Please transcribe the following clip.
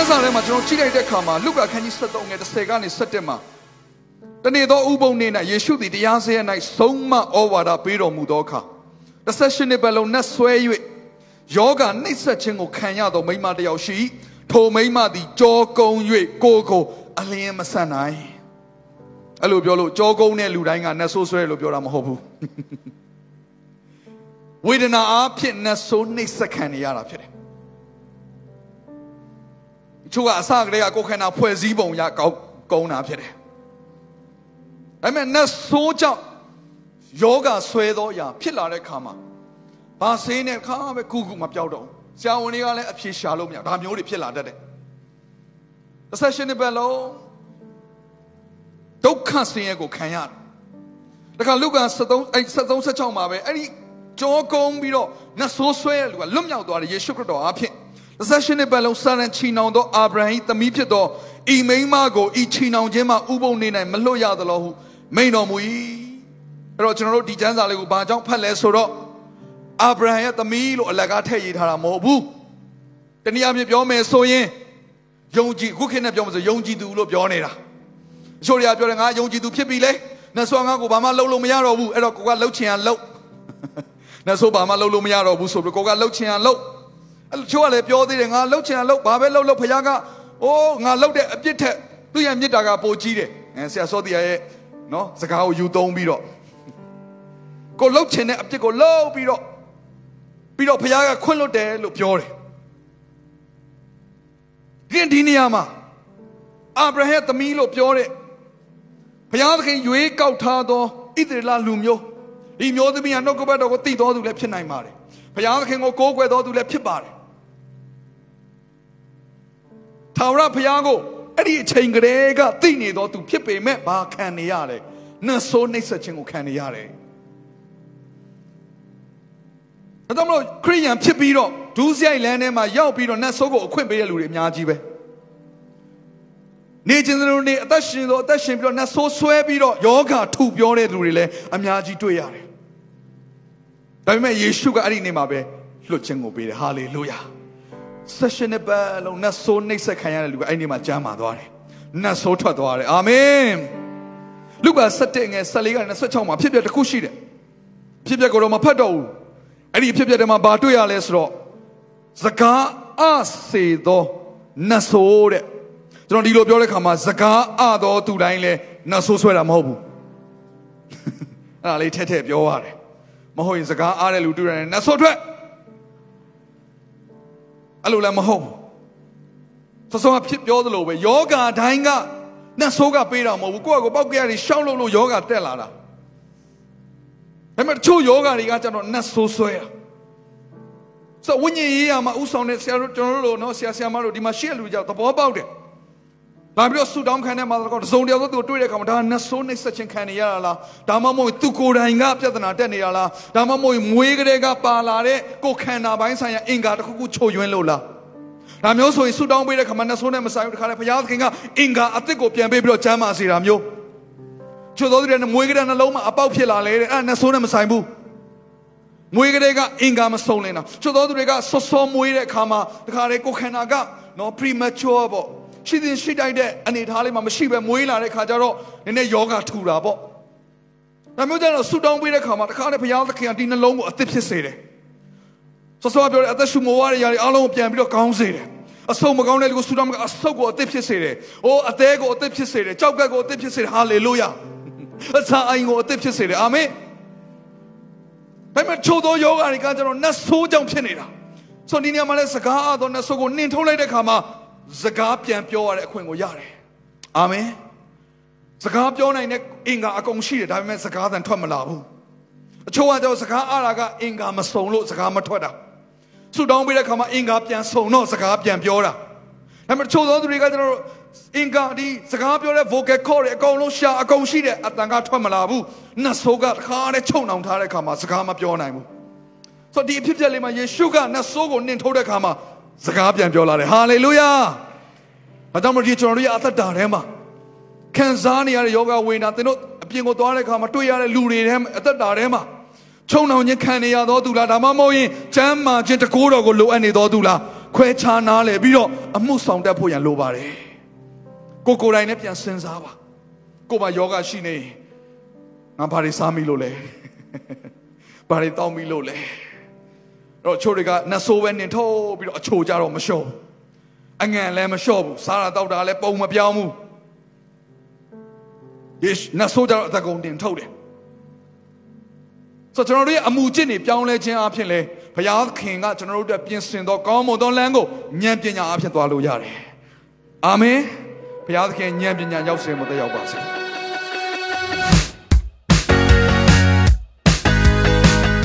ကျမ်းစာထဲမှာကျွန်တော်ကြည့်လိုက်တဲ့အခါမှာလုကာခန်းကြီး73ငယ်30ကနေ17မှာတနေ့သောဥပုံနေ့၌ယေရှုသည်တရားစရ၌ဆုံးမဩဝါဒပေးတော်မူသောအခါ18နှစ်ပတ်လုံးနဲ့ဆွဲ၍ယောဂနှိပ်စက်ခြင်းကိုခံရသောမိန်းမတစ်ယောက်ရှိထိုမိန်းမသည်ကြောကုံ၍ကိုယ်ကိုအလင်းမဆန်နိုင်အဲ့လိုပြောလို့ကြောကုံတဲ့လူတိုင်းကနှဆိုးဆွဲလို့ပြောတာမဟုတ်ဘူးဝေဒနာအားဖြင့်နှဆိုးနှိပ်စက်ခံနေရတာဖြစ်တယ် ချို့ကအစကတည်းကကိုယ်ခန္ဓာဖွဲ့စည်းပုံရကောက်ကုန်းတာဖြစ်တယ်။ဒါပေမဲ့နတ်ဆိုးကြောင့်ယောဂဆွဲသောအရာဖြစ်လာတဲ့ခါမှာဘာဆေးနဲ့ခါပဲကုကုမပြောက်တော့ဆရာဝန်တွေကလည်းအဖြေရှာလို့မရဒါမျိုးတွေဖြစ်လာတတ်တယ်။တစ်ဆက်ရှင်နှစ်ပတ်လုံးဒုက္ခဆင်းရဲကိုခံရတယ်။ဒါကလုကာ73အဲ73 76မှာပဲအဲ့ဒီကြောကုန်းပြီးတော့နတ်ဆိုးဆွဲတဲ့လူကလွတ်မြောက်သွားတယ်ယေရှုခရစ်တော်အားဖြင့် 28နှစ်ပတ်လုံးစာရန်ချီနှောင်သောအာဗြဟံ၏သမီးဖြစ်သောဤမိန်းမကိုဤချီနှောင်ခြင်းမှဥပုံနေ၌မလွတ်ရသလိုဟုမိန်တော်မူ၏အဲ့တော့ကျွန်တော်တို့ဒီကျမ်းစာလေးကိုဘာကြောင့်ဖတ်လဲဆိုတော့အာဗြဟံရဲ့သမီးလို့အလကားထည့်ရေးထားတာမဟုတ်ဘူးတနည်းအားဖြင့်ပြောမယ်ဆိုရင်ယုံကြည်ခုခေတ်နဲ့ပြောမယ်ဆိုယုံကြည်သူလို့ပြောနေတာအချို့တွေကပြောတယ်ငါယုံကြည်သူဖြစ်ပြီလေနှဆိုးငါကိုဘာမှလုပ်လို့မရတော့ဘူးအဲ့တော့ကိုကလှုပ်ချင်ရလှုပ်နှဆိုးဘာမှလုပ်လို့မရတော့ဘူးဆိုပြီးကိုကလှုပ်ချင်ရလှုပ် အဲ့ချို့ကလည်းပြောသေးတယ်ငါလှုပ်ချင်တာလှုပ်ဘာပဲလှုပ်လှုပ်ဖခင်ကအိုးငါလှုပ်တဲ့အပြစ်ထက်သူ့ရဲ့မြစ်တာကပိုကြီးတယ်အဲဆရာစောတီယာရဲ့နော်စကားကိုယူသုံးပြီးတော့ကိုလှုပ်ချင်တဲ့အပြစ်ကိုလှုပ်ပြီးတော့ပြီးတော့ဖခင်ကခွင့်လွတ်တယ်လို့ပြောတယ်ဒီဒီနေရာမှာအာဗြဟံသမီးလို့ပြောတဲ့ဘုရားသခင်ရွေးကောက်ထားသောဣသရေလလူမျိုးဒီမျိုးသမီးကနှုတ်ကပတ်တော်ကိုတည်တော်သူလည်းဖြစ်နိုင်ပါတယ်ဘုရားသခင်ကိုကိုးကွယ်တော်သူလည်းဖြစ်ပါတယ် ထာဝရဘုရားကိုအဲ့ဒီအချိန်ကလေးကသိနေတော့သူဖြစ်ပေမဲ့ဘာခံနေရလဲနှဆိုးနှိပ်စက်ခြင်းကိုခံနေရတယ်ဒါကြောင့်မလို့ခရိယန်ဖြစ်ပြီးတော့ဒူးစရိုက်လမ်းထဲမှာရောက်ပြီးတော့နှဆိုးကိုအခွင့်ပေးတဲ့လူတွေအများကြီးပဲနေခြင်းစလုံးနေအသက်ရှင်တော့အသက်ရှင်ပြီးတော့နှဆိုးဆွဲပြီးတော့ယောဂထုပြောတဲ့လူတွေလည်းအများကြီးတွေ့ရတယ်ဒါပေမဲ့ယေရှုကအဲ့ဒီနေ့မှာပဲလွတ်ခြင်းကိုပေးတယ်ဟာလေလုယာ ဆက်ရှင်နဲ့ပတ်လုံးနတ်ဆိုးနှိပ်စက်ခံရတဲ့လူကအဲ့ဒီမှာကျမ်းမာသွားတယ်နတ်ဆိုးထွက်သွားတယ်အာမင်လူက7ငယ်14ကနေ26မှာဖြစ်ပျက်တစ်ခုရှိတယ်ဖြစ်ပျက်ကိုတော့မဖတ်တော့ဘူးအဲ့ဒီဖြစ်ပျက်တွေမှာဘာတွေ့ရလဲဆိုတော့စကားအစေသောနတ်ဆိုးတဲ့ကျွန်တော်ဒီလိုပြောတဲ့ခါမှာစကားအသောသူတိုင်းလဲနတ်ဆိုးဆွဲတာမဟုတ်ဘူးအဲ့ဒါလေးထဲထဲပြောရတယ်မဟုတ်ရင်စကားအားတဲ့လူတွေ့ရတယ်နတ်ဆိုးထွက် အဲ့လိုလည်းမဟုတ်ဘူးသဆုံးကဖြစ်ပြောသလိုပဲယောဂတိုင်းကနတ်ဆိုးကပေးတာမဟုတ်ဘူးကိုယ့်အကိုပောက်ကရတွေရှောက်လို့လို့ယောဂတက်လာတာဒါပေမဲ့ချို့ယောဂတွေကကျတော့နတ်ဆိုးဆွဲတာဆိုဝိညာဉ်ရေးရမှာဥဆောင်တဲ့ဆရာတို့ကျွန်တော်တို့လို့နော်ဆရာဆရာမတို့ဒီမှာရှေ့လူကြောက်သဘောပေါက်တယ် လာပြီးတော့ဆူတောင်းခံတဲ့မှာတော့သုံးတယောက်သူတွေ့တဲ့အခါမှာဒါနတ်ဆိုးနှိပ်စက်ခြင်းခံနေရတာလားဒါမှမဟုတ်သူကိုယ်တိုင်ကပြဿနာတက်နေတာလားဒါမှမဟုတ်မွေးကလေးကပါလာတဲ့ကိုခန္ဓာပိုင်းဆိုင်ရာအင်္ဂါတစ်ခုခုချို့ယွင်းလို့လားဒါမျိုးဆိုရင်ဆူတောင်းပေးတဲ့ခါမှာနတ်ဆိုးနဲ့မဆိုင်ဘူးတခါလေဘုရားသခင်ကအင်္ဂါအသစ်ကိုပြန်ပေးပြီးတော့ကျမ်းမာစေတာမျိုးချို့သောသူတွေနဲ့မွေးကလေးနှလုံးမှာအပေါက်ဖြစ်လာလေတဲ့အဲ့နတ်ဆိုးနဲ့မဆိုင်ဘူးမွေးကလေးကအင်္ဂါမစုံလင်တာချို့သောသူတွေကဆော့ဆော့မွေးတဲ့အခါမှာတခါလေကိုခန္ဓာကနော် premature ပေါ့ ရှိတင်ရှိတိုက်တဲ့အနေထားလေးမှာမရှိပဲမွေးလာတဲ့ခါကျတော့နည်းနည်းယောဂထူတာပေါ့ဒါမျိုးကြတော့ဆူတောင်းပေးတဲ့ခါမှာတခါနဲ့ဘုရားသခင်ကဒီနှလုံးကိုအသစ်ဖြစ်စေတယ်ဆောစောပြောတဲ့အသက်ရှူမဝရတဲ့ຢာတွေအားလုံးကိုပြန်ပြီးတော့ကောင်းစေတယ်အဆုံးမကောင်းတဲ့လူကိုဆူတောင်းကအဆုတ်ကိုအသစ်ဖြစ်စေတယ်။အိုးအသေးကိုအသစ်ဖြစ်စေတယ်။ကြောက်ကက်ကိုအသစ်ဖြစ်စေတယ်။ဟာလေလုယာ။အစာအိမ်ကိုအသစ်ဖြစ်စေတယ်။အာမင်။ဒါပေမဲ့ချို့သောယောဂတွေကကျတော့နတ်ဆိုးကြောင့်ဖြစ်နေတာ။ဆိုဒီနေရာမှာလဲစကားအသောနတ်ဆိုးကိုနှင်ထုတ်လိုက်တဲ့ခါမှာ စကားပြန်ပြောရတဲ့အခွင့်ကိုရတယ်အာမင်စကားပြောနိုင်တဲ့အင်္ဂါအကုန်ရှိတယ်ဒါပေမဲ့စကားသံထွက်မလာဘူးအချို့ကတော့စကားအားတာကအင်္ဂါမစုံလို့စကားမထွက်တာဆူတောင်းပေးတဲ့ခါမှာအင်္ဂါပြန်စုံတော့စကားပြန်ပြောတာဒါဒါပေမဲ့ချို့သောသူတွေကကျွန်တော်တို့အင်္ဂါဒီစကားပြောတဲ့ vocal cord တွေအကုန်လုံးရှာအကုန်ရှိတယ်အတန်ကထွက်မလာဘူးနတ်ဆိုးကတခါနဲ့ချုံနှောင်ထားတဲ့အခါမှာစကားမပြောနိုင်ဘူးဆိုတော့ဒီအဖြစ်အပျက်လေးမှာယေရှုကနတ်ဆိုးကိုနှင်ထုတ်တဲ့အခါမှာ စကားပြန်ပြောလာတယ်ဟာလေလုယာ။ဘာကြောင့်မလို့ဒီကျွန်တော်တို့ရဲ့အသက်တာထဲမှာခံစားနေရတဲ့ယောဂဝိညာဉ်သင်တို့အပြင်ကိုသွားတဲ့အခါမှာတွေ့ရတဲ့လူတွေထဲအသက်တာထဲမှာချုံနှောင်ခြင်းခံနေရသောသူလားဒါမှမဟုတ်ရင်ကျမ်းမာခြင်းတကိုးတော်ကိုလိုအပ်နေသောသူလားခွဲခြားနားလေပြီးတော့အမှုဆောင်တတ်ဖို့ရန်လိုပါတယ်ကိုကိုယ်တိုင်နဲ့ပြန်စဉ်းစားပါကိုယ်မှာယောဂရှိနေငါဘာတွေစားမိလို့လဲဘာတွေတောင်းမိလို့လဲအဲ့ တော့ချိုးတွေကနတ်ဆိုးပဲနင်ထုတ်ပြီးတော့အချိုကြတော့မလျှော့ဘူးအငံလည်းမလျှော့ဘူးစားတာတောက်တာလည်းပုံမပြောင်းဘူးယေရှနတ်ဆိုးကြတော့အသက်ကုန်တင်ထုတ်တယ်ဆိုတော့ကျွန်တော်တို့ရဲ့အမှုကျင့်တွေပြောင်းလဲခြင်းအဖြစ်လဲဘုရားခင်ကကျွန်တော်တို့အတွက်ပြင်ဆင်သောကောင်းမွန်သောလမ်းကိုဉာဏ်ပညာအဖြစ်သွားလို့ရတယ်အာမင်ဘုရားသခင်ဉာဏ်ပညာရောက်စေမတဲ့ရောက်ပါစေ